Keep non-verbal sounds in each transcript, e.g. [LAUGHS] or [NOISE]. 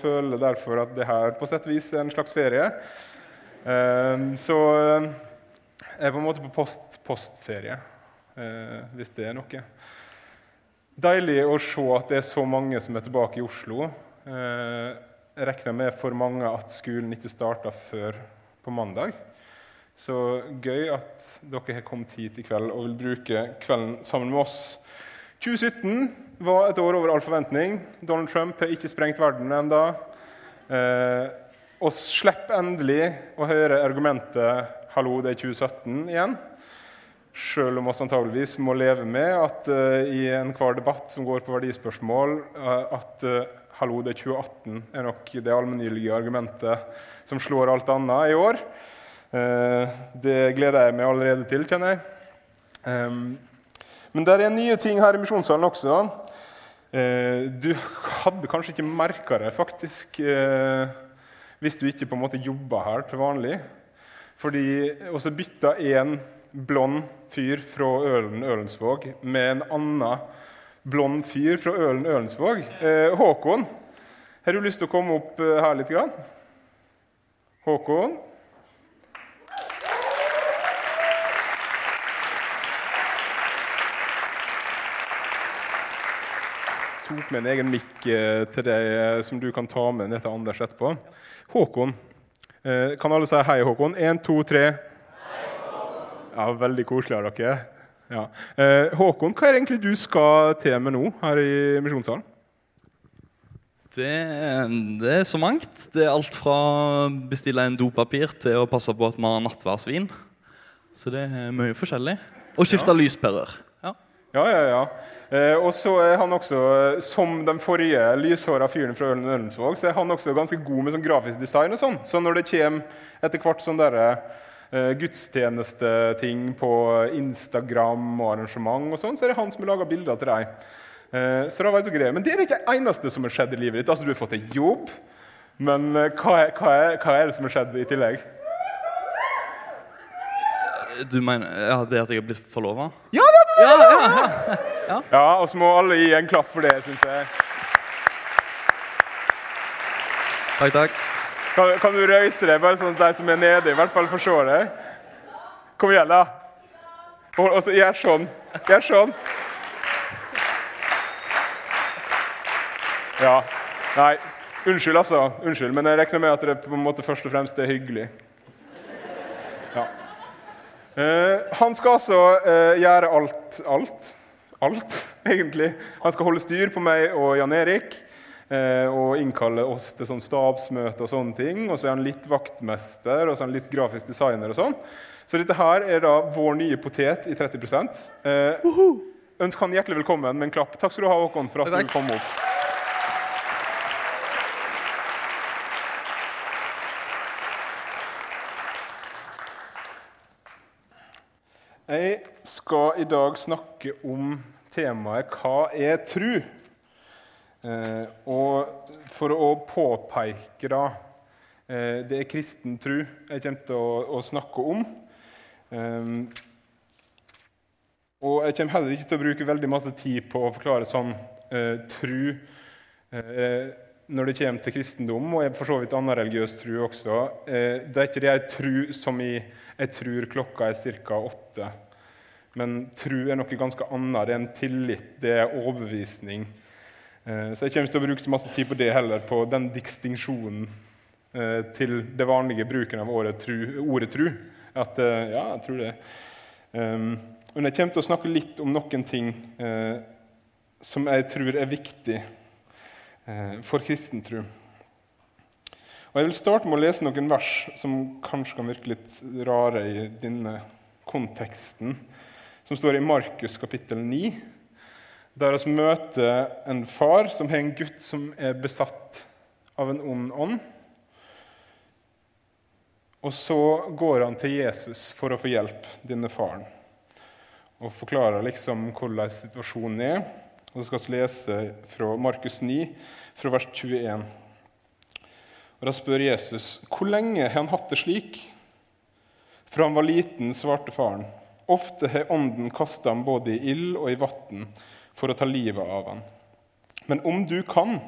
føler derfor at det her på sett og vis er en slags ferie. Eh, så jeg er på en måte på post-postferie, eh, hvis det er noe. Deilig å se at det er så mange som er tilbake i Oslo. Jeg regner med for mange at skolen ikke starta før på mandag. Så gøy at dere har kommet hit i kveld og vil bruke kvelden sammen med oss. 2017 var et år over all forventning. Donald Trump har ikke sprengt verden ennå. Eh, og slipper endelig å høre argumentet 'hallo, det er 2017' igjen. Selv om vi antageligvis må leve med at uh, i enhver debatt som går på verdispørsmål, uh, at uh, 'hallo, det er 2018' er nok det allmenngyldige argumentet som slår alt annet i år. Det gleder jeg meg allerede til, kjenner jeg. Men det er nye ting her i misjonssalen også. Eh, du hadde kanskje ikke merka det faktisk eh, hvis du ikke på en måte jobba her til vanlig. Fordi også bytta én blond fyr fra Ølen Ølensvåg med en annen blond fyr fra Ølen Ølensvåg. Håkon, har du lyst til å komme opp her litt? Håkon? Tok med en egen mikk eh, til deg eh, som du kan ta med ned til Anders etterpå. Håkon. Eh, kan alle si hei, Håkon? Én, to, tre. Ja, Veldig koselig av dere. Ja. Håkon, hva er det egentlig du skal til med nå her i Misjonssalen? Det, det, er så mangt. Det er alt fra å bestille en dopapir til å passe på at vi har nattværsvin. Så det er mye forskjellig. Og skifte ja. lyspærer. Ja. ja, ja, ja. Eh, og så er han også, eh, Som den forrige lyshåra fyren fra Ølen så er han også ganske god med sånn grafisk design. og sånn. Så når det kommer etter hvert sånn derre uh, gudstjenesteting på Instagram og arrangement, og sånn, så er det han som har laga bilder til deg. Så da vet dere greier. Men det er ikke det eneste som har skjedd i livet ditt. Altså, Du har fått deg jobb, men hva, er, hva, er, hva, er, det som har skjedd i tillegg? Du mener ja, det at jeg har blitt forlova? Ja, det er ja, ja, ja. ja, og så må alle gi en klapp for det, syns jeg. Takk, takk. Kan, kan, du røyse deg, bare sånn at de som er nede, i hvert fall får se deg? Kom igjen, da. Og, og så gjør sånn. Gjør sånn. Ja. Nei, unnskyld, altså. Unnskyld, men jeg regner med at det på en måte først og fremst er hyggelig. Ja. Uh, han skal altså uh, gjøre alt, alt, alt, [LAUGHS] egentlig. Han skal holde styr på meg og Jan Erik uh, og innkalle oss til sånn stabsmøte og sånne ting. Og så er han litt vaktmester og så er han litt grafisk designer og sånn. Så dette her er da vår nye potet i 30 uh, Ønsk han hjertelig velkommen med en klapp. Takk skal du ha, Håkon, for at du kom opp. Jeg skal i dag snakke om temaet 'Hva er tru?' Eh, og for å påpeke da eh, Det er kristen tru jeg kommer til å, snakke om. Eh, og jeg kommer heller ikke til å bruke veldig masse tid på å forklare sånn tru når det kommer til kristendom, og for så vidt annen religiøs tru også. Det er ikke det jeg tror som i jeg tror klokka er ca. åtte. Men tru er noe ganske annet. Det er en tillit, det er overbevisning. Eh, så jeg kommer ikke til å bruke så masse tid på det heller, på den distinksjonen eh, til det vanlige bruken av ordet tru. At, eh, ja, jeg tror det. Men jeg kommer til å snakke litt om noen ting som jeg tror er viktig for kristen tru. Og Jeg vil starte med å lese noen vers som kanskje kan virke litt rare i denne konteksten, som står i Markus kapittel 9, der vi møter en far som har en gutt som er besatt av en ond ånd. Og så går han til Jesus for å få hjelp, denne faren, og forklarer liksom hvordan situasjonen er. Og så skal vi lese fra Markus 9, fra vers 21. Og Da spør Jesus hvor lenge har han hatt det slik. Fra han var liten, svarte faren. Ofte har Ånden kasta ham både i ild og i vann for å ta livet av ham. Men om du kan,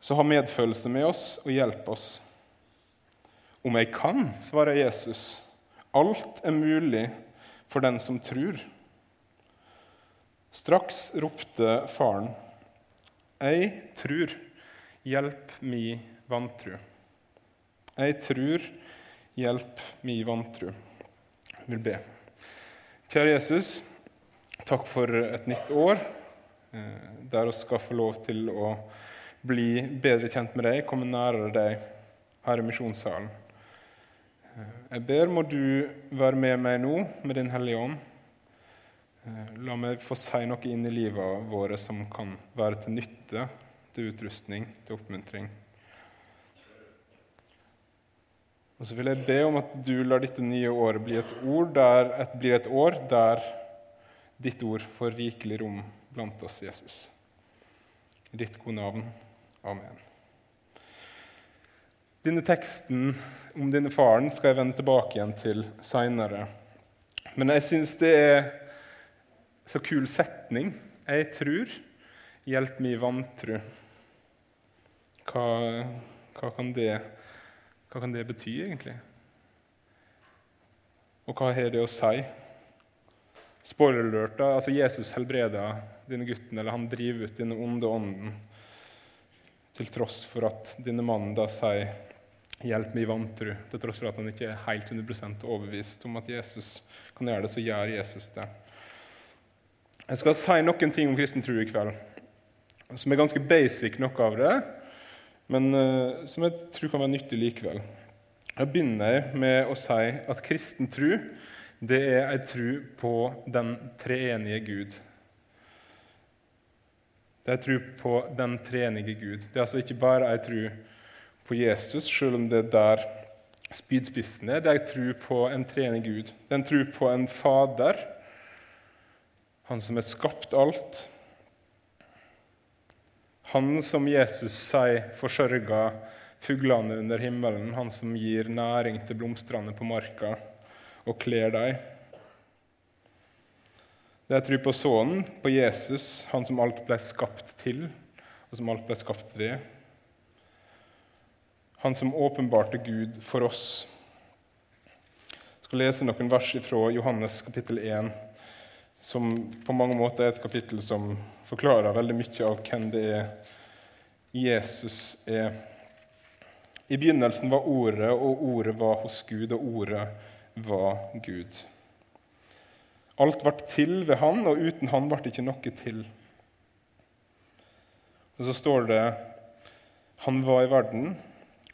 Så ha medfølelse med oss og hjelp oss. Om jeg kan, svarer Jesus. Alt er mulig for den som tror. Straks ropte faren, Jeg trur, hjelp mi vantru. Jeg trur, hjelp mi vantru. Vil be. Kjære Jesus, takk for et nytt år eh, der vi skal få lov til å bli bedre kjent med deg, komme nærere deg her i misjonssalen. Eh, jeg ber må du være med meg nå med Din Hellige Ånd. Eh, la meg få si noe inn i livet våre som kan være til nytte, til utrustning, til oppmuntring. Og så vil jeg be om at du lar dette nye året bli et, der, et, bli et år der ditt ord får rikelig rom blant oss, Jesus. I ditt gode navn. Amen. Denne teksten om denne faren skal jeg vende tilbake igjen til seinere. Men jeg syns det er så kul setning. Jeg tror. Hjelp meg i vantru. Hva, hva, kan det, hva kan det bety, egentlig? Og hva har det å si? Spoiler alert, altså Jesus helbreder denne gutten, eller han driver ut denne onde ånden, til tross for at denne mannen da sier 'hjelp meg i vantru', til tross for at han ikke er helt 100 overbevist om at Jesus kan gjøre det, så gjør Jesus det. Jeg skal si noen ting om kristen tro i kveld, som er ganske basic, noe av det, men uh, som jeg tror kan være nyttig likevel. Jeg begynner med å si at kristen tro det er ei tro på den treenige Gud. Det er ei tro på den treenige Gud. Det er altså ikke bare ei tro på Jesus, selv om det er der spydspissen er. Det er ei tro på en treenig Gud. Det er en tro på en Fader han som har skapt alt. Han som Jesus sier forsørger fuglene under himmelen, han som gir næring til blomstene på marka og kler dem. Det er tro på Sønnen, på Jesus, han som alt ble skapt til, og som alt ble skapt ved. Han som åpenbarte Gud for oss. Jeg skal lese noen vers fra Johannes kapittel 1 som på mange måter er et kapittel som forklarer veldig mye av hvem det er Jesus er. I begynnelsen var Ordet, og Ordet var hos Gud, og Ordet var Gud. Alt ble til ved Han, og uten Han ble det ikke noe til. Og så står det Han var i verden,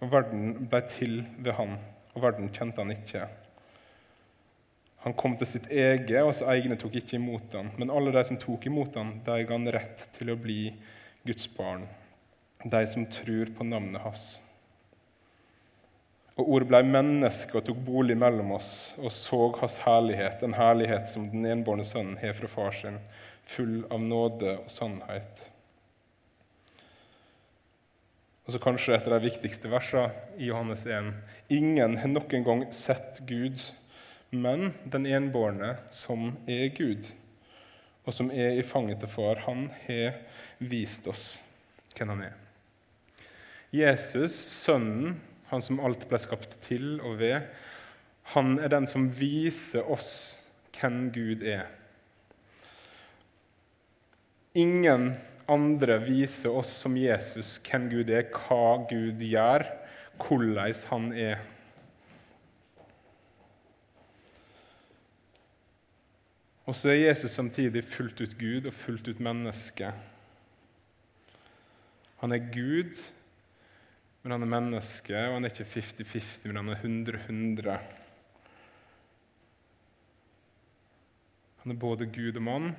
og verden ble til ved Han, og verden kjente Han ikke. Han kom til sitt eget, og hans egne tok ikke imot ham. Men alle de som tok imot ham, de ga han rett til å bli Guds barn, de som tror på navnet hans. Og ordet blei menneske og tok bolig mellom oss og så hans herlighet, en herlighet som den enbårne sønnen har fra far sin, full av nåde og sannhet. Og så kanskje et av de viktigste versene i Johannes 1.: Ingen har noen gang sett Gud men den enbårne, som er Gud, og som er i fanget til far, han har vist oss hvem han er. Jesus, Sønnen, han som alt ble skapt til og ved, han er den som viser oss hvem Gud er. Ingen andre viser oss som Jesus hvem Gud er, hva Gud gjør, hvordan han er. Og så er Jesus samtidig fullt ut Gud og fullt ut menneske. Han er Gud, men han er menneske, og han er ikke 50-50, men han er 100-100. Han er både Gud og mann.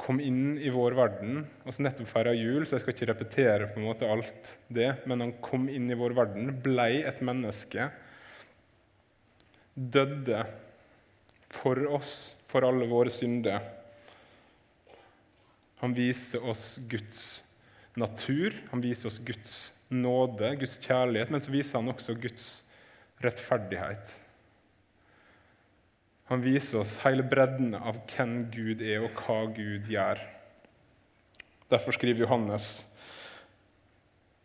Kom inn i vår verden. så nettopp feira jul, så jeg skal ikke repetere på en måte alt det, men han kom inn i vår verden, blei et menneske, døde for oss for alle våre synder. Han viser oss Guds natur, han viser oss Guds nåde, Guds kjærlighet, men så viser han også Guds rettferdighet. Han viser oss hele bredden av hvem Gud er, og hva Gud gjør. Derfor skriver Johannes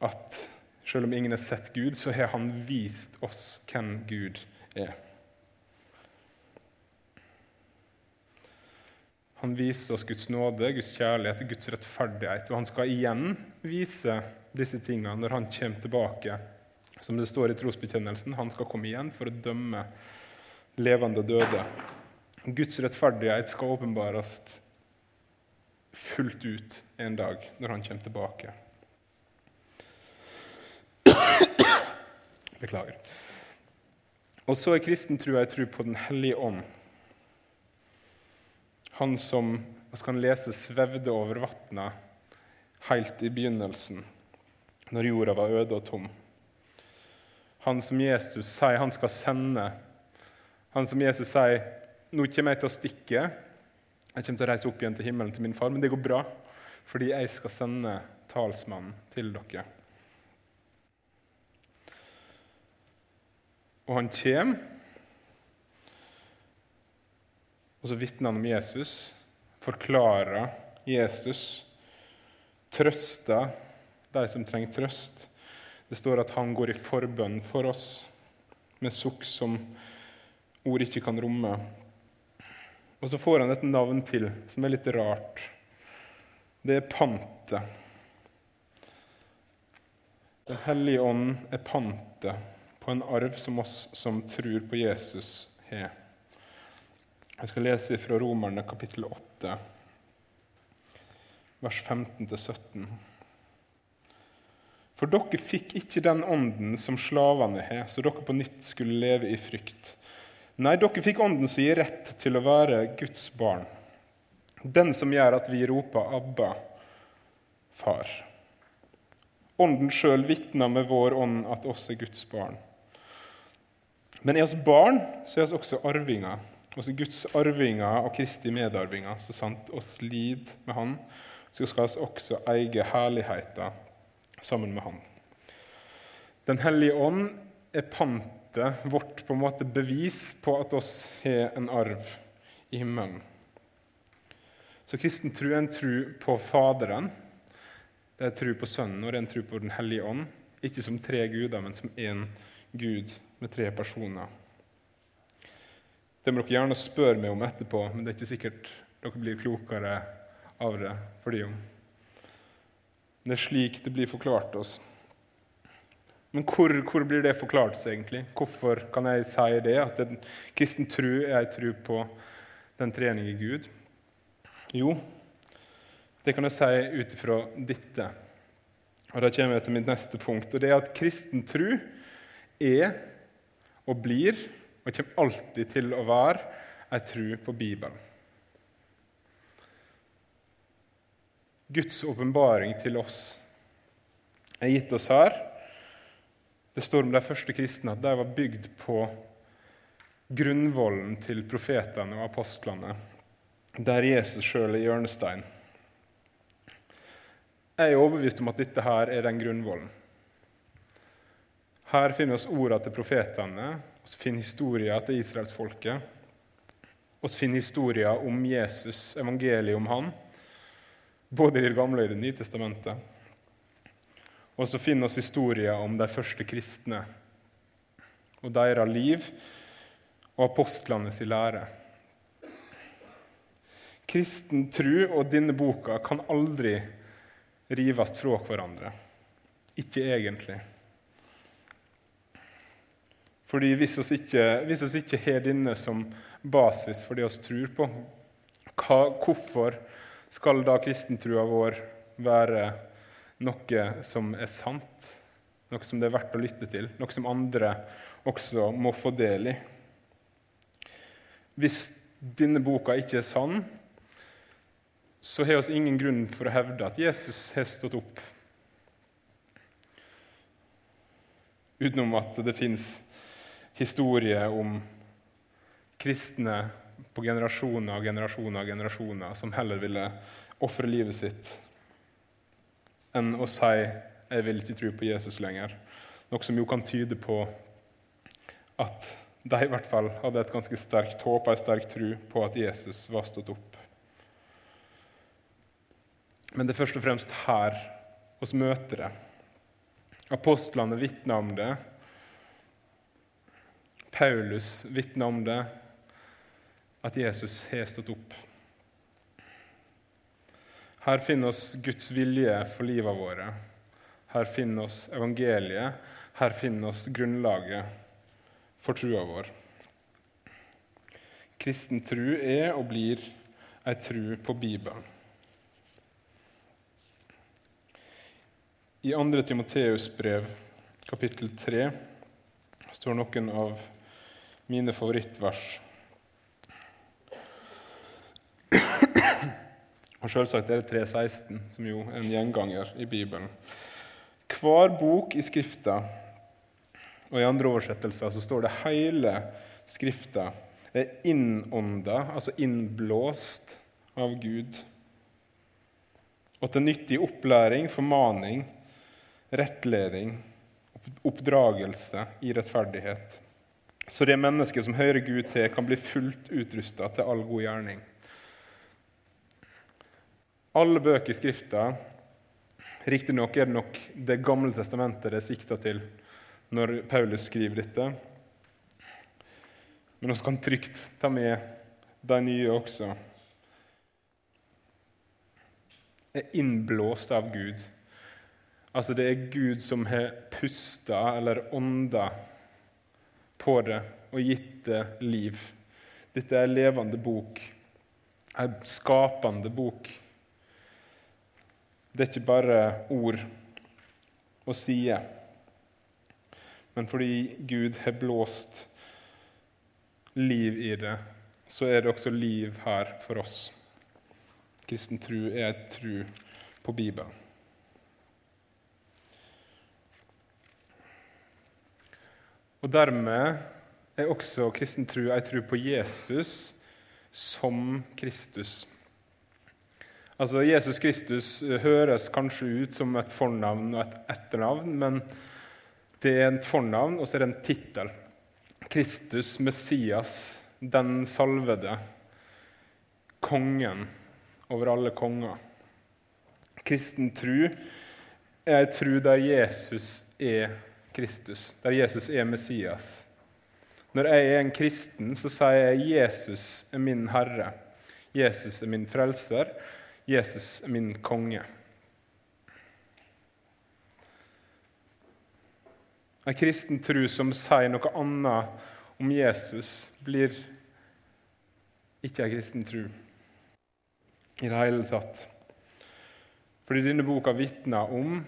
at selv om ingen har sett Gud, så har han vist oss hvem Gud er. Han viser oss Guds nåde, Guds kjærlighet, Guds rettferdighet. Og han skal igjen vise disse tingene når han kommer tilbake. Som det står i trosbekjennelsen, han skal komme igjen for å dømme levende og døde. Guds rettferdighet skal åpenbares fullt ut en dag når han kommer tilbake. Beklager. Og så er kristen tro ei tro på Den hellige ånd. Han som skal han lese, svevde over vatna helt i begynnelsen, når jorda var øde og tom. Han som Jesus sier han skal sende. Han som Jesus sier nå kommer jeg til å stikke. Jeg kommer til å reise opp igjen til himmelen til min far, men det går bra, fordi jeg skal sende talsmannen til dere. Og han kommer, og så vitner han om Jesus, forklarer Jesus, trøster de som trenger trøst. Det står at han går i forbønn for oss med sukk som ord ikke kan romme. Og så får han et navn til som er litt rart. Det er pantet. Den hellige ånd er pantet på en arv som oss som tror på Jesus, har. Jeg skal lese fra Romerne kapittel 8, vers 15-17. For dere fikk ikke den ånden som slavene har, så dere på nytt skulle leve i frykt. Nei, dere fikk ånden som gir rett til å være Guds barn. Den som gjør at vi roper 'Abba, Far'. Ånden sjøl vitner med vår ånd at oss er Guds barn. Men er oss barn, så er oss også arvinger. Er Guds arvinger og Kristi medarvinger, så sant oss lid med Han, så skal oss også eie herligheten sammen med Han. Den hellige ånd er pantet vårt på en måte bevis på at oss har en arv i himmelen. Så kristen tro er en tro på Faderen, det er en tro på Sønnen og det er en tro på Den hellige ånd. Ikke som tre guder, men som én Gud med tre personer. Det må dere gjerne spørre meg om etterpå, men det er ikke sikkert dere blir klokere av det for de om. Det er slik det blir forklart oss. Men hvor, hvor blir det forklart seg egentlig? Hvorfor kan jeg si det? At en kristen tro er en tro på den trenige Gud? Jo, det kan jeg si ut ifra dette. Og Da kommer jeg til mitt neste punkt. og det er at Kristen tro er og blir og kommer alltid til å være ei tro på Bibelen. Guds åpenbaring til oss er gitt oss her. Det står om de første kristne at de var bygd på grunnvollen til profetene og apostlene, der Jesus sjøl er hjørnestein. Jeg er overbevist om at dette her er den grunnvollen. Her finner vi ordene til profetene, vi finner historier til israelsfolket. Vi finner historier om Jesus, evangeliet om han, både i Det gamle og i Det nye testamentet. Og så finner vi historier om de første kristne og deres liv og apostlenes lære. Kristen tru og denne boka kan aldri rives fra hverandre. Ikke egentlig. Fordi hvis vi ikke, hvis oss ikke har denne som basis for det vi tror på, hva, hvorfor skal da kristentrua vår være noe som er sant? Noe som det er verdt å lytte til? Noe som andre også må få del i? Hvis denne boka ikke er sann, så har vi ingen grunn for å hevde at Jesus har stått opp. Utenom at det fins historie om kristne på generasjoner og generasjoner og generasjoner som heller ville ofre livet sitt enn å si 'jeg vil ikke tro på Jesus lenger'. Noe som jo kan tyde på at de i hvert fall hadde et ganske sterkt håp og en sterk tro på at Jesus var stått opp. Men det er først og fremst her hos møter det. Apostlene vitner om det. Paulus vitner om det, at Jesus har stått opp. Her finner oss Guds vilje for livet våre. Her finner oss evangeliet. Her finner oss grunnlaget for trua vår. Kristen tru er og blir ei tru på Bibelen. I 2. Timoteus brev, kapittel 3, står noen av mine favorittvers. Og Selvsagt er det 3.16, som jo er en gjenganger i Bibelen. Hver bok i Skrifta, og i andre oversettelser så står det hele Skrifta, er innånda, altså innblåst, av Gud. Og til nyttig opplæring, formaning, rettledning, oppdragelse i rettferdighet. Så det mennesket som hører Gud til, kan bli fullt utrusta til all god gjerning. Alle bøker i Skrifta Riktignok er det nok Det gamle testamentet det er sikta til når Paulus skriver dette. Men vi kan trygt ta med de nye også. Er innblåst av Gud. Altså det er Gud som har pusta eller ånda på det og gitt det liv. Dette er en levende bok, en skapende bok. Det er ikke bare ord og sider, men fordi Gud har blåst liv i det, så er det også liv her for oss. Kristen tro er tru på Bibelen. Og dermed er også kristen tro ei tro på Jesus som Kristus. Altså, Jesus Kristus høres kanskje ut som et fornavn og et etternavn, men det er et fornavn, og så er det en tittel. Kristus, Messias, den salvede, kongen over alle konger. Kristen tru er ei tru der Jesus er Kristus, der Jesus er Messias. Når jeg er en kristen, så sier jeg Jesus er min Herre. Jesus er min frelser. Jesus er min konge. En kristen tro som sier noe annet om Jesus, blir ikke en kristen tro i det hele tatt. Fordi denne boka vitner om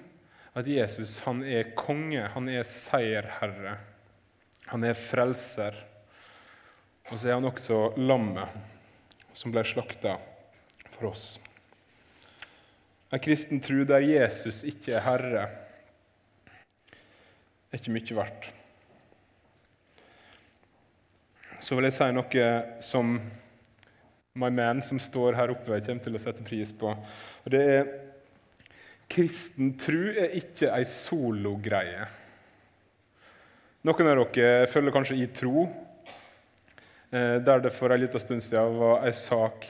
at Jesus han er konge, han er seierherre. Han er frelser. Og så er han også lammet som ble slakta for oss. En kristen tro der Jesus ikke er herre, er ikke mye verdt. Så vil jeg si noe som my man som står her oppe, kommer til å sette pris på. Og det er Kristen tro er ikke ei sologreie. Noen av dere følger kanskje i tro, eh, der det for en liten stund siden var ei sak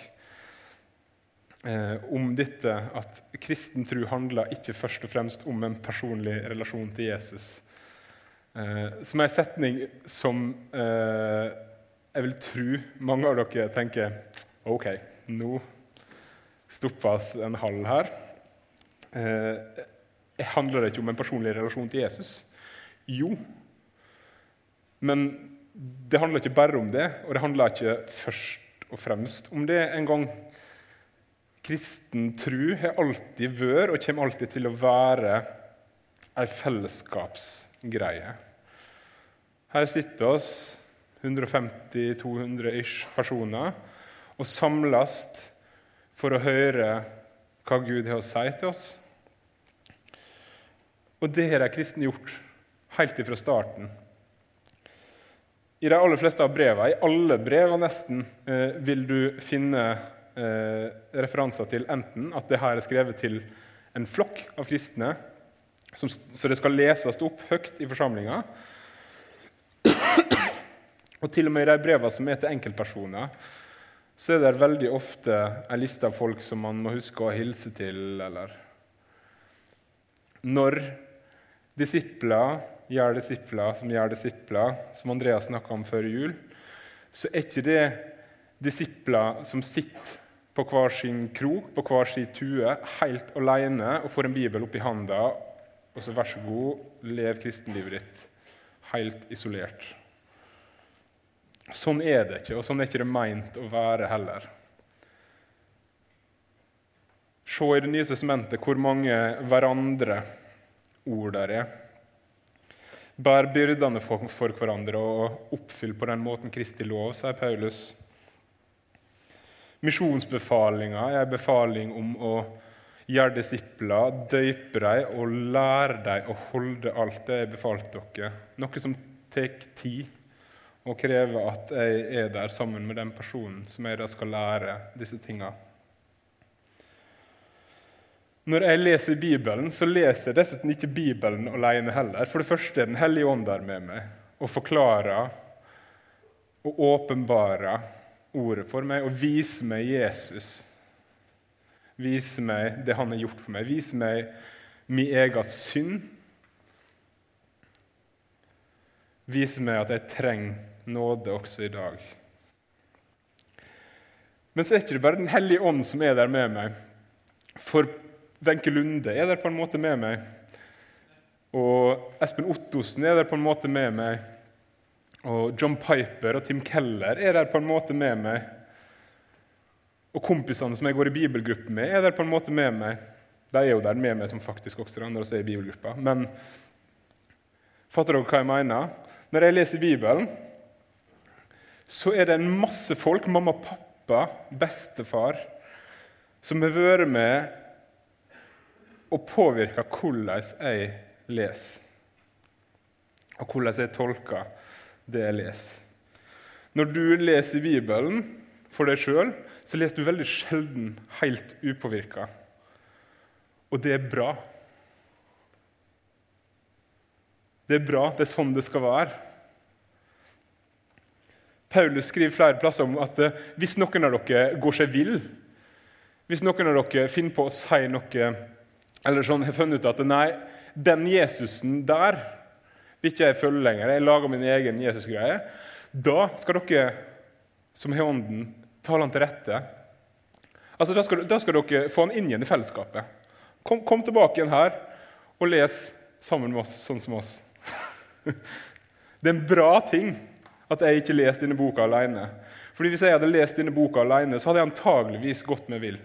eh, om dette at kristen tro handler ikke først og fremst om en personlig relasjon til Jesus. som er en setning som jeg vil tro mange av dere tenker OK, nå stoppes en halv her eh, handler det ikke om en personlig relasjon til Jesus? Jo. Men det handler ikke bare om det, og det handler ikke først og fremst om det engang. Kristen tru har alltid vært og kommer alltid til å være ei fellesskapsgreie. Her sitter oss 150-200 ish personer og samles for å høre hva Gud har å si til oss. Og det har de kristne gjort helt ifra starten. I de aller fleste av brevene, i alle brevene nesten, eh, vil du finne eh, referanser til enten at det her er skrevet til en flokk av kristne, så det skal leses opp høyt i forsamlinga. Og til og med i de brevene som er til enkeltpersoner, så er det veldig ofte en liste av folk som man må huske å hilse til, eller Når disipler gjør disipler som gjør disipler, som Andreas snakka om før jul, så er ikke det disipler som sitter på hver sin krok, på hver sin tue, helt alene og får en bibel oppi handa, og så vær så god, lev kristenlivet ditt helt isolert. Sånn er det ikke, og sånn er ikke det meint å være heller. Se i Det nye testamentet hvor mange hverandre-ord der er. Bær byrdene for, for, hverandre og oppfyll på den måten Kristi lov, sier Paulus. Misjonsbefalinga er en befaling om å gjøre disipler, døype dem og lære dem å holde alt det jeg befalte dere. Noe som tar tid og krever at jeg er der sammen med den personen som jeg da skal lære disse tinga. Når jeg leser Bibelen, så leser jeg dessuten ikke Bibelen alene heller. For det første er Den hellige ånd der med meg og forklarer og åpenbarer ordet for meg og viser meg Jesus. Viser meg det han har gjort for meg. Viser meg min egen synd. Viser meg at jeg trenger nåde også i dag. Men så er det ikke bare Den hellige ånd som er der med meg. For Wenche Lunde er der på en måte med meg. Og Espen Ottosen er der på en måte med meg. Og John Piper og Tim Keller er der på en måte med meg. Og kompisene som jeg går i bibelgruppe med, er der på en måte med meg. De er jo der med meg som faktisk også andre som er i bibelgruppa. Men fatter dere hva jeg mener? Når jeg leser Bibelen, så er det en masse folk, mamma, pappa, bestefar, som har vært med og påvirker hvordan jeg leser, og hvordan jeg tolker det jeg leser. Når du leser Bibelen for deg sjøl, så leser du veldig sjelden helt upåvirka. Og det er bra. Det er bra. Det er sånn det skal være. Paulus skriver flere plasser om at eh, hvis noen av dere går seg vill, hvis noen av dere finner på å si noe eller sånn, har funnet ut at nei, den Jesusen der vil ikke jeg følge lenger, jeg lager min egen Jesus-greie, da skal dere som har ånden, tale han til rette. Altså, da skal, da skal, dere få han inn igjen i fellesskapet. Kom, kom, tilbake igjen her og les sammen med oss, sånn som oss. [LAUGHS] det er en bra ting at jeg ikke leser denne boka alene. Fordi Hvis jeg hadde lest denne boka alene, så hadde jeg antageligvis gått meg vill.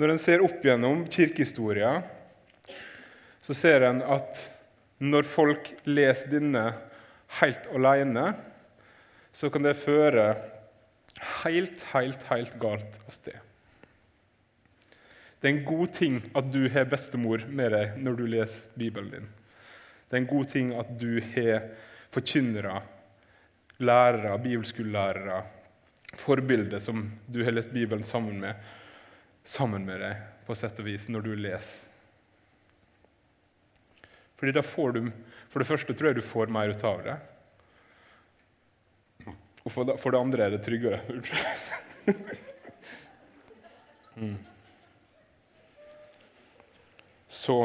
Når en ser opp gjennom kirkehistoria, så ser en at når folk leser denne helt alene, så kan det føre helt, helt, helt galt av sted. Det er en god ting at du har bestemor med deg når du leser Bibelen din. Det er en god ting at du har forkynnere, lærere, bibelskolelærere, forbilder som du har lest Bibelen sammen med, sammen med deg på sett og vis når du leser. Fordi da får du, For det første tror jeg du får mer ut av det. Og for det, for det andre er det tryggere. [LAUGHS] mm. Så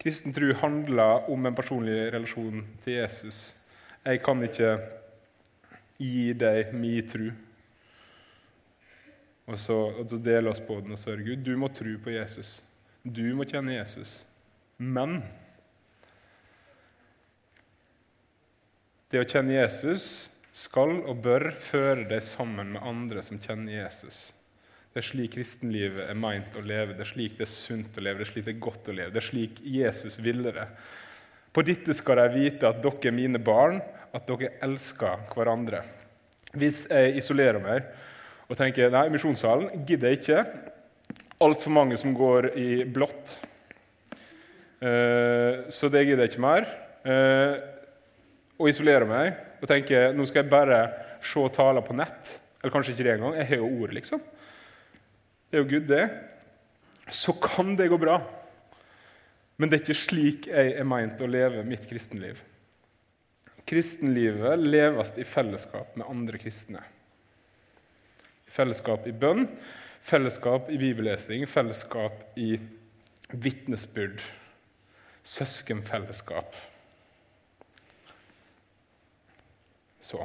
Kristen tro handler om en personlig relasjon til Jesus. Jeg kan ikke gi deg min tro og så, og så dele oss på den og sørge. Gud, du må tro på Jesus. Du må kjenne Jesus. Men det å kjenne Jesus skal og bør føre deg sammen med andre som kjenner Jesus. Det er slik kristenlivet er meint å leve, det er slik det er sunt å leve, det er slik det er godt å leve. Det er slik Jesus ville det. På dette skal de vite at dere er mine barn, at dere elsker hverandre. Hvis jeg isolerer meg og tenker nei, misjonssalen gidder jeg ikke. Altfor mange som går i blått. Eh, så det gidder jeg ikke mer. Eh, og isolerer meg og tenker nå skal jeg bare se taler på nett. Eller kanskje ikke det engang. Jeg har jo ord, liksom. Det er jo Gud, det. Så kan det gå bra. Men det er ikke slik jeg er meint å leve mitt kristenliv. Kristenlivet leves i fellesskap med andre kristne fellesskap i bønn, Fellesskap i bibellesing, fellesskap i vitnesbyrd, søskenfellesskap. Så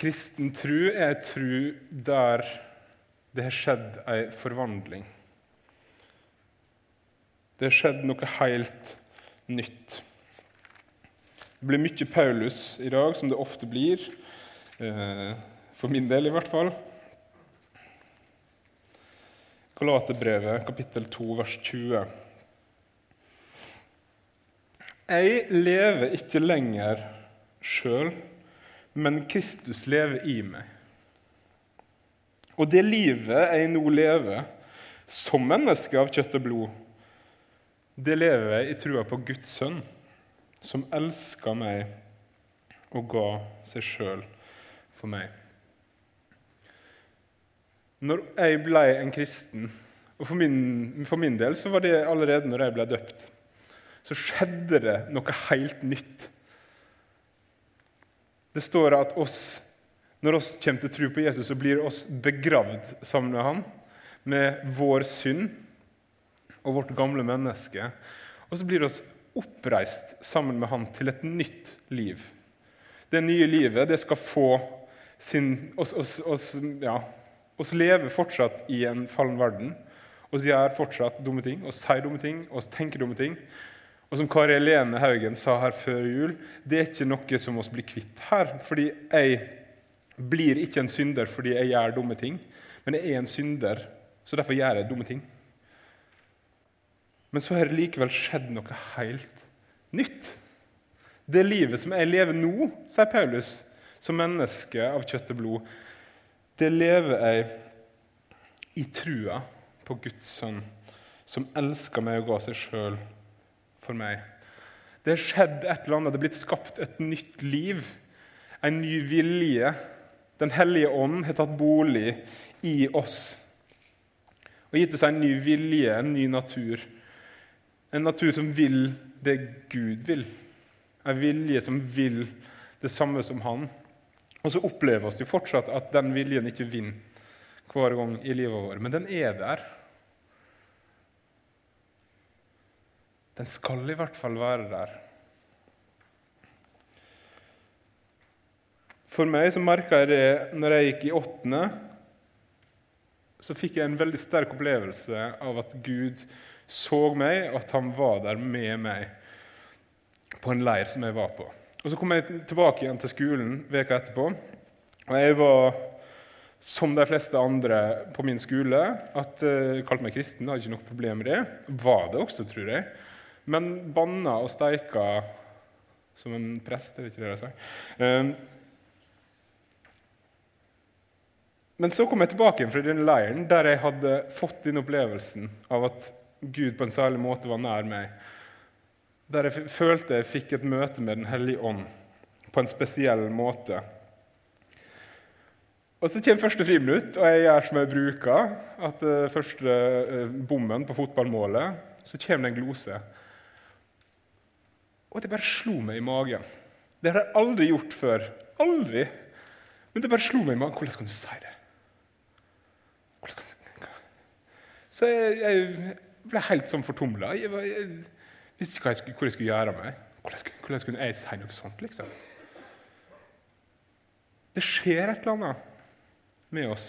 Kristen tru er ei tru der det har skjedd ei forvandling. Det har skjedd noe helt nytt. Det blir mye Paulus i dag, som det ofte blir. Eh, for min del, i hvert fall. Galaterbrevet, kapittel 2, vers 20. Jeg lever ikke lenger sjøl, men Kristus lever i meg. Og det livet jeg nå lever som menneske av kjøtt og blod, det lever jeg i trua på Guds sønn, som elska meg og ga seg sjøl for meg. Når jeg ble en kristen, og for min, for min del så var det allerede når jeg ble døpt, så skjedde det noe helt nytt. Det står at oss, når oss kommer til tro på Jesus, så blir oss begravd sammen med han, med vår synd og vårt gamle menneske. Og så blir oss oppreist sammen med han til et nytt liv. Det nye livet det skal få sin oss, oss, oss, ja, oss lever fortsatt i en fallen verden. Vi gjør fortsatt dumme ting, og sier dumme ting, og tenker dumme ting. Og som Kari Helene Haugen sa her før jul, det er ikke noe som oss blir kvitt her. Fordi jeg blir ikke en synder fordi jeg gjør dumme ting, men jeg er en synder, så derfor gjør jeg dumme ting. Men så har det likevel skjedd noe helt nytt. Det livet som jeg lever nå, sier Paulus, som menneske av kjøtt og blod, det lever jeg i trua på Guds sønn, som elsker meg og ga seg sjøl for meg. Det har skjedd et eller annet. Det er blitt skapt et nytt liv, en ny vilje. Den hellige ånd har tatt bolig i oss og gitt oss en ny vilje, en ny natur. En natur som vil det Gud vil. En vilje som vil det samme som Han. Og så opplever vi fortsatt at den viljen ikke vinner hver gang i livet vårt, men den er der. Den skal i hvert fall være der. For meg så merka jeg det når jeg gikk i åttende. Så fikk jeg en veldig sterk opplevelse av at Gud så meg, og at han var der med meg på en leir som jeg var på. Og Så kom jeg tilbake igjen til skolen veka etterpå. Og jeg var, som de fleste andre på min skole, at uh, kalte meg kristen. Hadde ikke noe problem med det. Var det også, tror jeg. Men banna og steika som en prest, det er ikke det de sier. Uh, men så kom jeg tilbake igjen fra den leiren der jeg hadde fått den opplevelsen av at Gud på en særlig måte var nær meg. Der jeg følte jeg fikk et møte med Den hellige ånd på en spesiell måte. Og Så kommer første friminutt, og jeg gjør som jeg bruker. At uh, første uh, bommen på fotballmålet, så kommer det en glose. Og det bare slo meg i magen. Det har jeg aldri gjort før. Aldri. Men det bare slo meg i magen. Hvordan kan du si det? Så jeg, jeg, ble helt sånn fortumla. Jeg, jeg, visste ikke jeg skulle, hvor jeg skulle gjøre av meg. Hvordan, hvordan kunne jeg si noe sånt? liksom? Det skjer et eller annet med oss.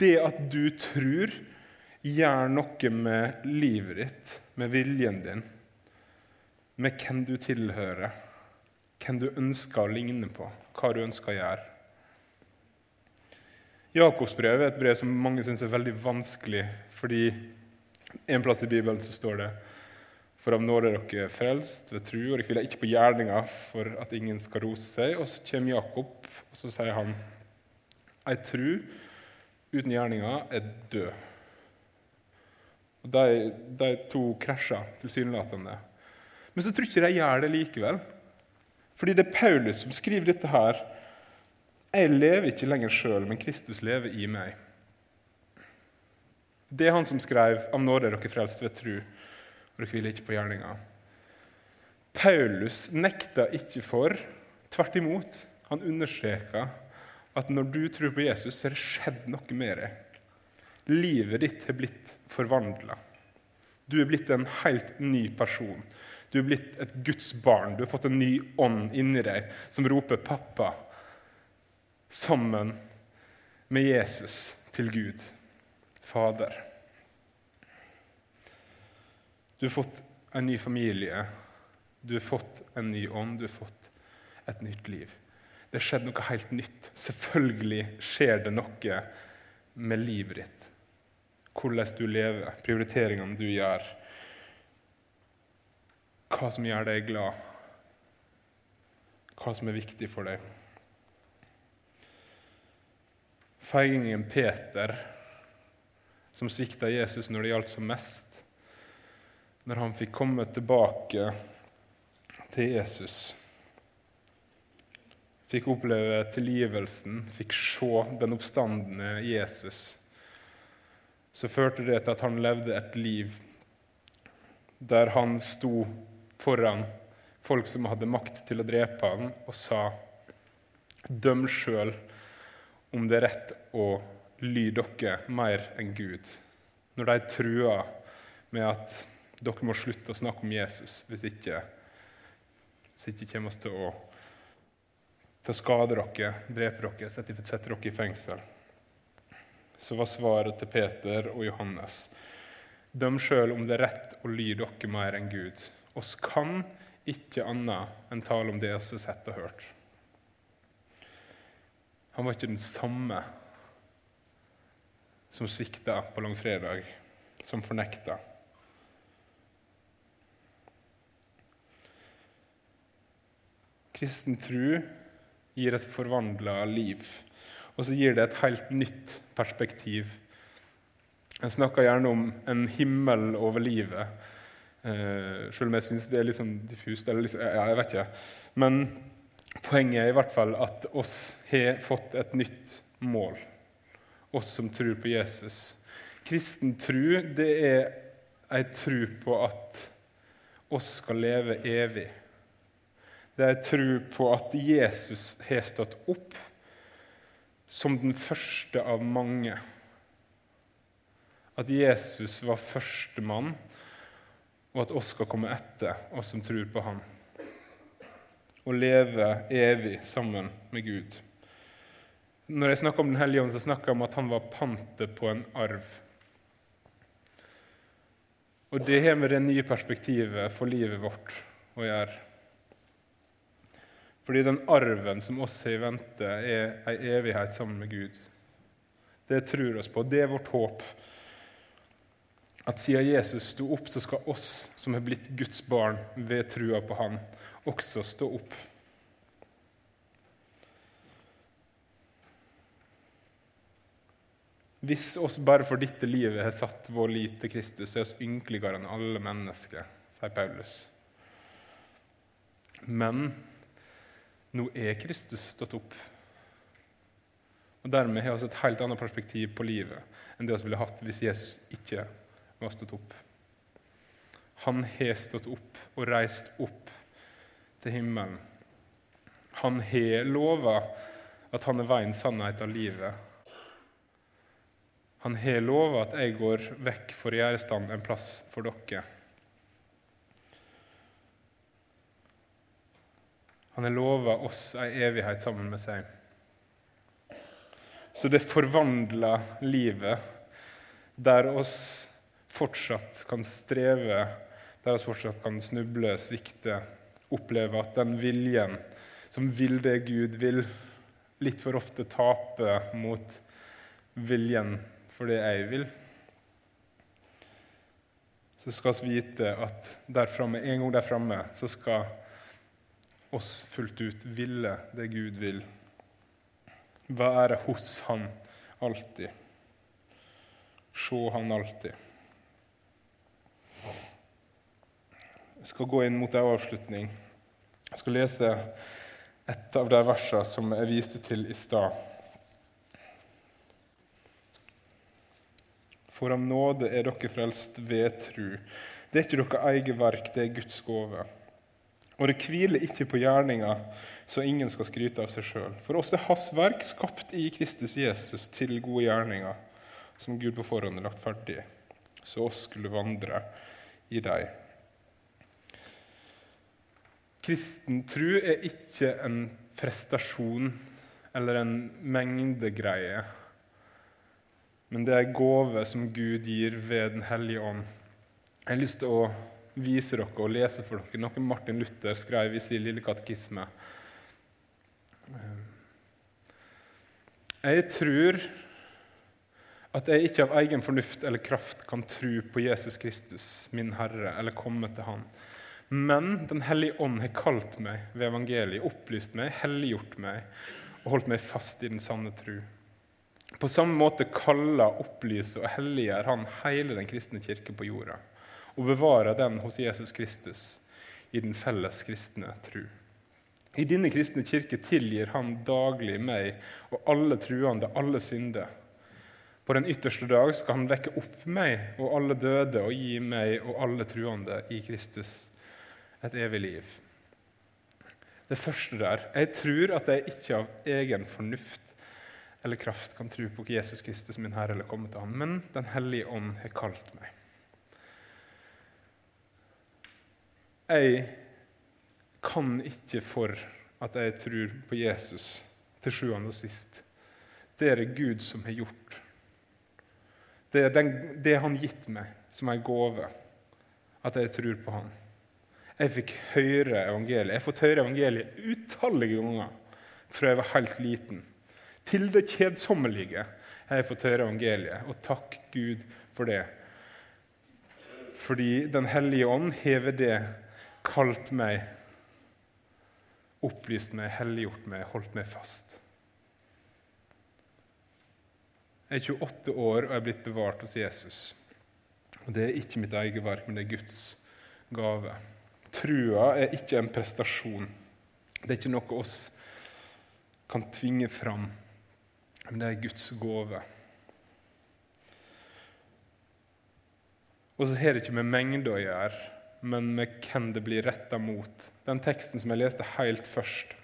Det at du tror, gjør noe med livet ditt, med viljen din med hvem du tilhører, hvem du ønsker å ligne på, hva du ønsker å gjøre. Jakobsbrevet er et brev som mange syns er veldig vanskelig, fordi en plass i Bibelen så står det for av nåde er dere frelst ved tru, og dere hviler ikke på gjerninga for at ingen skal rose seg. Og så kommer Jakob, og så sier han ei tru uten gjerninger er død. Og De, de to krasjer tilsynelatende. Men så tror ikke de gjør det likevel. Fordi det er Paulus som skriver dette her. Jeg lever ikke lenger sjøl, men Kristus lever i meg. Det er han som skrev 'Av nåde er dere frelst ved tru, og dere hviler ikke på gjerninga'. Paulus nekta ikke for. Tvert imot. Han understreka at når du tror på Jesus, så har det skjedd noe med deg. Livet ditt har blitt forvandla. Du er blitt en helt ny person. Du er blitt et Guds barn. Du har fått en ny ånd inni deg som roper 'pappa', sammen med Jesus til Gud, Fader. Du har fått en ny familie, du har fått en ny ånd, du har fått et nytt liv. Det har skjedd noe helt nytt. Selvfølgelig skjer det noe med livet ditt. Hvordan du lever, prioriteringene du gjør. Hva som gjør deg glad. Hva som er viktig for deg. Feigingen Peter, som svikta Jesus når det gjaldt som mest, når han fikk komme tilbake til Jesus fikk oppleve tilgivelsen, fikk se den oppstandende Jesus, så førte det til at han levde et liv der han sto foran folk som hadde makt til å drepe ham, og sa Døm sjøl om det er rett å ly dere mer enn Gud. Når de trua med at dere må slutte å snakke om Jesus hvis ikke, hvis ikke kommer oss til å til å skade dere, drepe dere, sette, sette dere i fengsel. Så var svaret til Peter og Johannes Døm sjøl om det er rett å ly dere mer enn Gud. Oss kan ikke annet enn tale om det vi har sett og hørt. Han var ikke den samme som svikta på langfredag, som fornekta. Kristen tro gir et forvandla liv. Og så gir det et helt nytt perspektiv. Jeg snakker gjerne om en himmel over livet, eh, selv om jeg syns det er litt sånn diffust. Liksom, ja, jeg vet ikke. Men poenget er i hvert fall at oss har fått et nytt mål, oss som tror på Jesus. Kristen tro, det er ei tro på at oss skal leve evig. Det er tro på at Jesus har stått opp som den første av mange. At Jesus var førstemann, og at oss skal komme etter, oss som tror på ham. Og leve evig sammen med Gud. Når jeg snakker om Den hellige ånd, så snakker jeg om at han var pantet på en arv. Og det har med det nye perspektivet for livet vårt å gjøre. Fordi den arven som oss har i vente, er ei evighet sammen med Gud. Det tror oss på. Det er vårt håp. At siden Jesus sto opp, så skal oss som har blitt Guds barn ved trua på Han, også stå opp. Hvis oss bare for dette livet har satt vår lit til Kristus, er oss ynkeligere enn alle mennesker, sier Paulus. Men nå er Kristus stått opp. Og Dermed har vi et helt annet perspektiv på livet enn det vi ville hatt hvis Jesus ikke var stått opp. Han har stått opp og reist opp til himmelen. Han har lova at han er veien, sannhet og livet. Han har lova at jeg går vekk for å gjøre i stand en plass for dere. Han har lova oss ei evighet sammen med seg. Så det forvandler livet, der oss fortsatt kan streve, der oss fortsatt kan snuble, svikte, oppleve at den viljen som vil det Gud vil, litt for ofte tape mot viljen for det jeg vil. Så skal vi vite at der framme, en gang der framme så skal oss fullt ut ville det Gud vil. Være hos Han alltid. Se Han alltid. Jeg skal gå inn mot en avslutning. Jeg skal lese et av de versene som jeg viste til i stad. For av nåde er dere frelst ved tru. Det er ikke deres eget verk, det er Guds gave. Og det hviler ikke på gjerninga, så ingen skal skryte av seg sjøl. For oss er Hans verk skapt i Kristus Jesus til gode gjerninger, som Gud på forhånd har lagt ferdig, så oss skulle vandre i dem. Kristen tro er ikke en prestasjon eller en mengdegreie, men det er en gave som Gud gir ved Den hellige ånd. Jeg har lyst til å vise dere og lese for dere noe Martin Luther skrev i sin lille katekisme. Jeg tror at jeg ikke av egen fornuft eller kraft kan tro på Jesus Kristus, min Herre, eller komme til Han. Men Den hellige ånd har kalt meg ved evangeliet, opplyst meg, helliggjort meg og holdt meg fast i den sanne tro. På samme måte kaller, opplyser og helliggjør Han hele den kristne kirke på jorda og bevare den hos Jesus Kristus i den felles kristne tru. I denne kristne kirke tilgir Han daglig meg og alle truende alle synder. På den ytterste dag skal Han vekke opp meg og alle døde og gi meg og alle truende i Kristus et evig liv. Det første der Jeg tror at jeg ikke av egen fornuft eller kraft kan tro på Jesus Kristus, min Herre, eller komme til Han, men Den hellige ånd har kalt meg. Jeg kan ikke for at jeg tror på Jesus til sjuende og sist. Det er det Gud som har gjort. Det er den, det Han gitt meg som en gave, at jeg tror på Han. Jeg fikk høre evangeliet. Jeg har fått høre evangeliet utallige ganger fra jeg var helt liten. Til det kjedsommelige har jeg fått høre evangeliet, og takk Gud for det. Fordi Den hellige ånd hever det kalt meg, opplyst meg, helliggjort meg, holdt meg fast. Jeg er 28 år og er blitt bevart hos Jesus. Og Det er ikke mitt eget verk, men det er Guds gave. Trua er ikke en prestasjon. Det er ikke noe oss kan tvinge fram, men det er Guds gave. Og så har det ikke med mengde å gjøre men med hvem det blir retta mot. Den teksten som jeg leste helt først,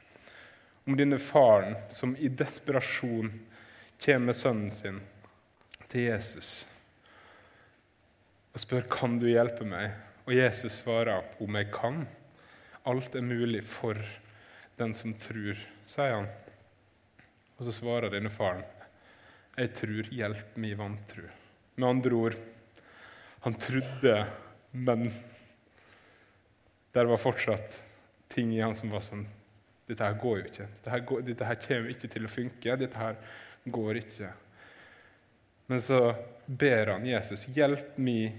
om denne faren som i desperasjon kommer med sønnen sin til Jesus og spør kan du hjelpe meg. Og Jesus svarer om jeg kan. Alt er mulig for den som tror, sier han. Og så svarer denne faren jeg tror, hjelp min vantro. Med andre ord, han trodde, men der var fortsatt ting i han som var sånn Dette her går jo ikke. Dette her, går, dette her kommer ikke til å funke. Dette her går ikke. Men så ber han Jesus, 'Hjelp mi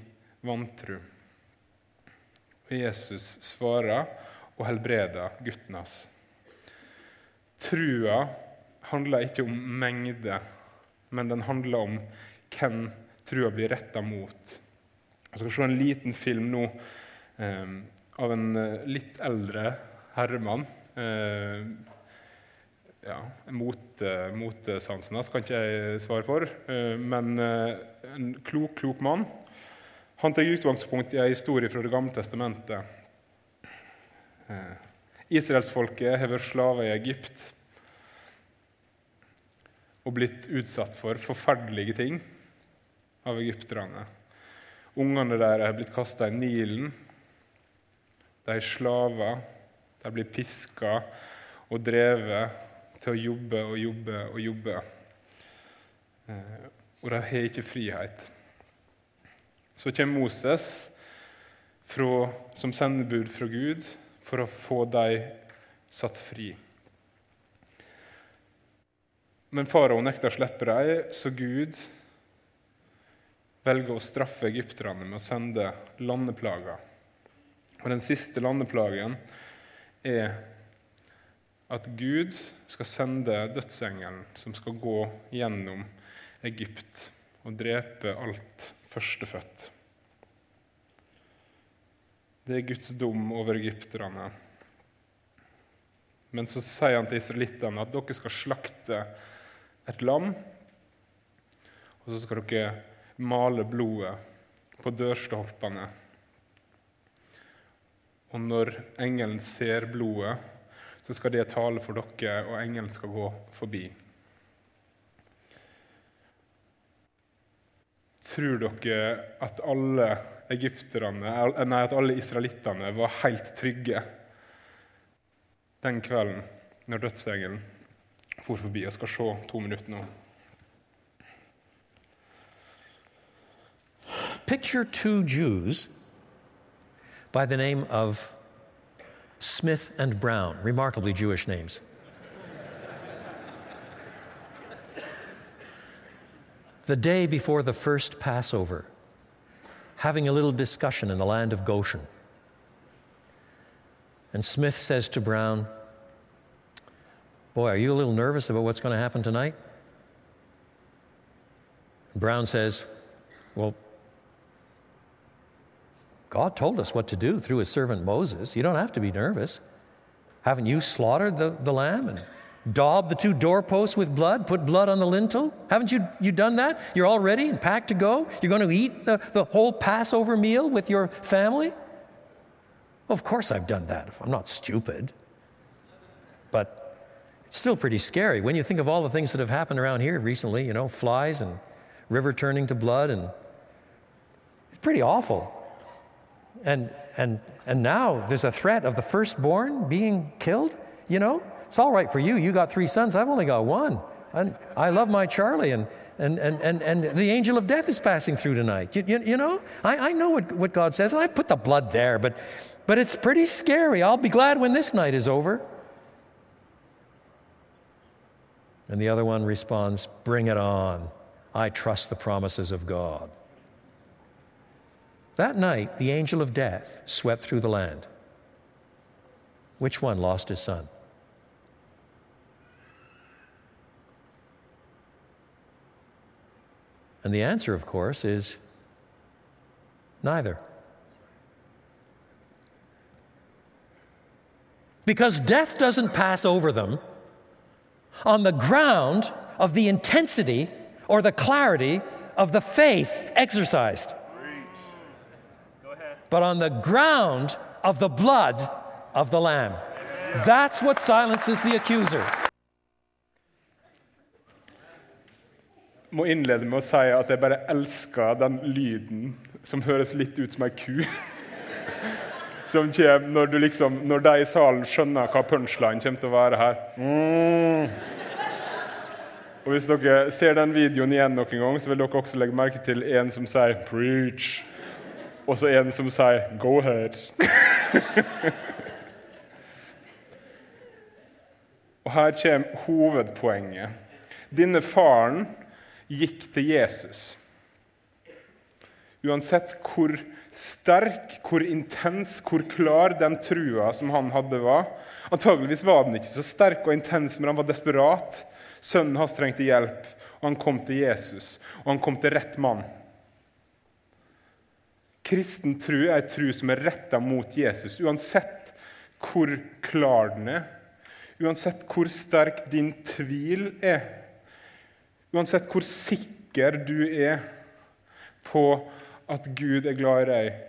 vantru'. Og Jesus svarer og helbreder gutten hans. Trua handler ikke om mengde, men den handler om hvem trua blir retta mot. Jeg skal se en liten film nå um, av en eh, litt eldre herremann. Eh, ja, Motesansen hans kan ikke jeg svare for, eh, men en klok, klok mann. Han tar utgangspunkt i en historie fra Det gamle testamentet. Israelsfolket har vært slaver i Egypt og blitt utsatt for forferdelige ting av egypterne. Ungene deres har blitt kasta i Nilen de er slaver. De blir piska og drevet til å jobbe og jobbe og jobbe. Eh, og de har ikke frihet. Så kommer Moses fra, som sendebud fra Gud for å få dem satt fri. Men farao nekter å slippe dem, så Gud velger å straffe egypterne med å sende landeplager. Og den siste landeplagen er at Gud skal sende dødsengelen som skal gå gjennom Egypt og drepe alt førstefødt. Det er Guds dom over egypterne. Men så sier han til israelittene at dere skal slakte et lam, og så skal dere male blodet på dørstolpene Og når engelen ser blodet, så skal det tale for dere, og engelen skal gå forbi. Tror dere at alle egypterne, nei, at alle israelittene var helt trygge den kvelden når dødsengelen for forbi? Jeg skal se to minutter nå. Picture two Jews by the name of Smith and Brown, remarkably Jewish names. the day before the first Passover, having a little discussion in the land of Goshen. And Smith says to Brown, Boy, are you a little nervous about what's going to happen tonight? Brown says, Well, God told us what to do through his servant Moses. You don't have to be nervous. Haven't you slaughtered the, the lamb and daubed the two doorposts with blood, put blood on the lintel? Haven't you, you done that? You're all ready and packed to go? You're going to eat the, the whole Passover meal with your family? Of course I've done that. I'm not stupid. But it's still pretty scary when you think of all the things that have happened around here recently, you know, flies and river turning to blood, and it's pretty awful. And, and, and now there's a threat of the firstborn being killed. You know, it's all right for you. You got three sons. I've only got one. And I love my Charlie, and, and, and, and, and the angel of death is passing through tonight. You, you, you know, I, I know what, what God says, and I put the blood there, but, but it's pretty scary. I'll be glad when this night is over. And the other one responds, Bring it on. I trust the promises of God. That night, the angel of death swept through the land. Which one lost his son? And the answer, of course, is neither. Because death doesn't pass over them on the ground of the intensity or the clarity of the faith exercised but on the ground of the blood of the Lamb. That's what silences the accuser. Jeg må innlede med å si at jeg bare elsker den lyden som høres litt ut som ei ku. [LAUGHS] Som kommer når, du liksom, når de i salen skjønner hva punchline kommer til å være her. Mm. Og Hvis dere ser den videoen igjen noen gang, så vil dere også legge merke til en som sier 'preach' og så en som sier 'go ahead'. og her kommer hovedpoenget. Denne faren gikk til Jesus. Uansett hvor sterk, hvor intens, hvor klar den trua som han hadde, var. Antageligvis var den ikke så sterk og intens, men han var desperat. Sønnen hans trengte hjelp, og han kom til Jesus. Og han kom til rett mann. Kristen tro er en tro som er retta mot Jesus, uansett hvor klar den er, uansett hvor sterk din tvil er, uansett hvor sikker du er på at Gud er glad i deg.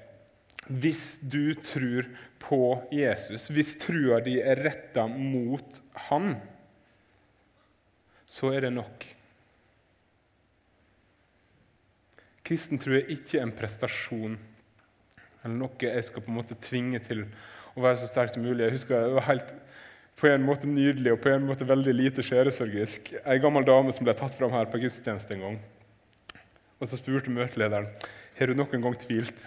Hvis du tror på Jesus, hvis trua di er retta mot Han, så er det nok. Kristen tro er ikke en prestasjon eller noe jeg skal på en måte tvinge til å være så sterk som mulig. Jeg husker Det var helt på en måte nydelig og på en måte veldig lite sjelesorgisk. Ei gammel dame som ble tatt fram her på gudstjeneste en gang. Og Så spurte møtelederen har du noen gang tvilt.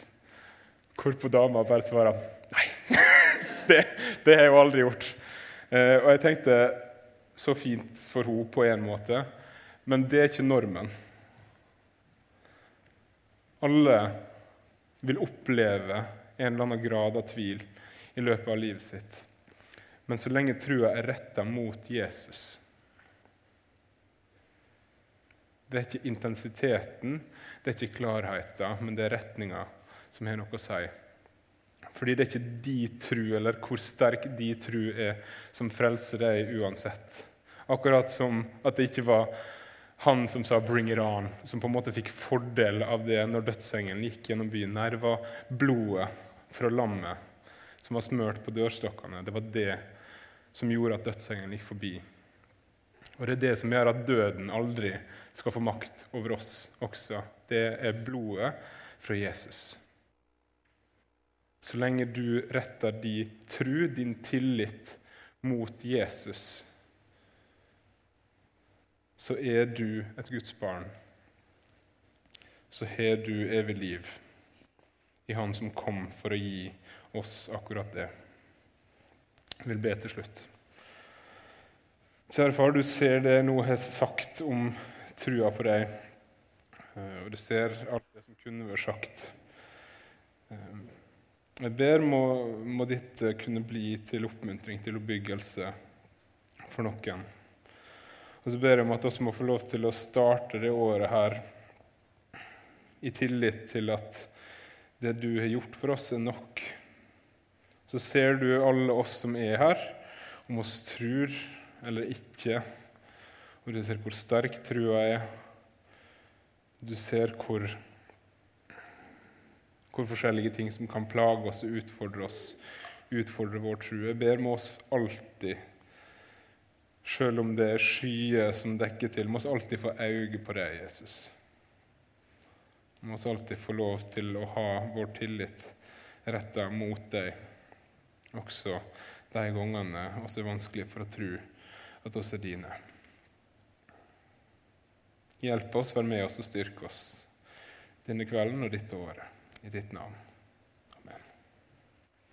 Hvorpå dama bare svarer nei. [LAUGHS] det, det, har jeg jo aldri gjort. Eh, og jeg tenkte så fint for henne på en måte, men det er ikke normen. Alle vil oppleve en eller annen grad av tvil i løpet av livet sitt. Men så lenge trua er retta mot Jesus Det er ikke intensiteten, det er ikke klarheten, men det er retninga som har noe å si. Fordi det er ikke de tru, eller hvor sterk de tru er, som frelser deg uansett. Akkurat som at det ikke var han som sa 'bring it on', som på en måte fikk fordel av det når dødsengelen gikk gjennom byen. Nei, var blodet fra lammet som var smørt på dørstokkene, det var det som gjorde at dødsengelen gikk forbi. Og det er det som gjør at døden aldri skal få makt over oss også. Det er blodet fra Jesus. Så lenge du retter din tru, din tillit, mot Jesus, så er du et Guds barn. Så har du evig liv i Han som kom for å gi oss akkurat det. Jeg vil be til slutt. Kjære far, du ser det noe jeg har sagt om trua på deg, eh, og du ser alt det som kunne vært sagt. Eh, jeg ber må, må dette kunne bli til oppmuntring, til oppbyggelse for noen. Og så ber jeg om at vi må få lov til å starte det året her i tillit til at det du har gjort for oss, er nok. Så ser du alle oss som er her, om oss tror eller ikke. Og du ser hvor sterk trua er. Du ser hvor, hvor forskjellige ting som kan plage oss og utfordre oss, utfordre vår tro. Jeg ber med oss alltid, selv om det er skyer som dekker til, må vi alltid få øye på deg, Jesus. Vi må alltid få lov til å ha vår tillit retta mot deg, også de gangene vi er vanskelig for å tro at oss er dine. Hjelp oss, vær med oss og styrk oss denne kvelden og dette året. I ditt navn.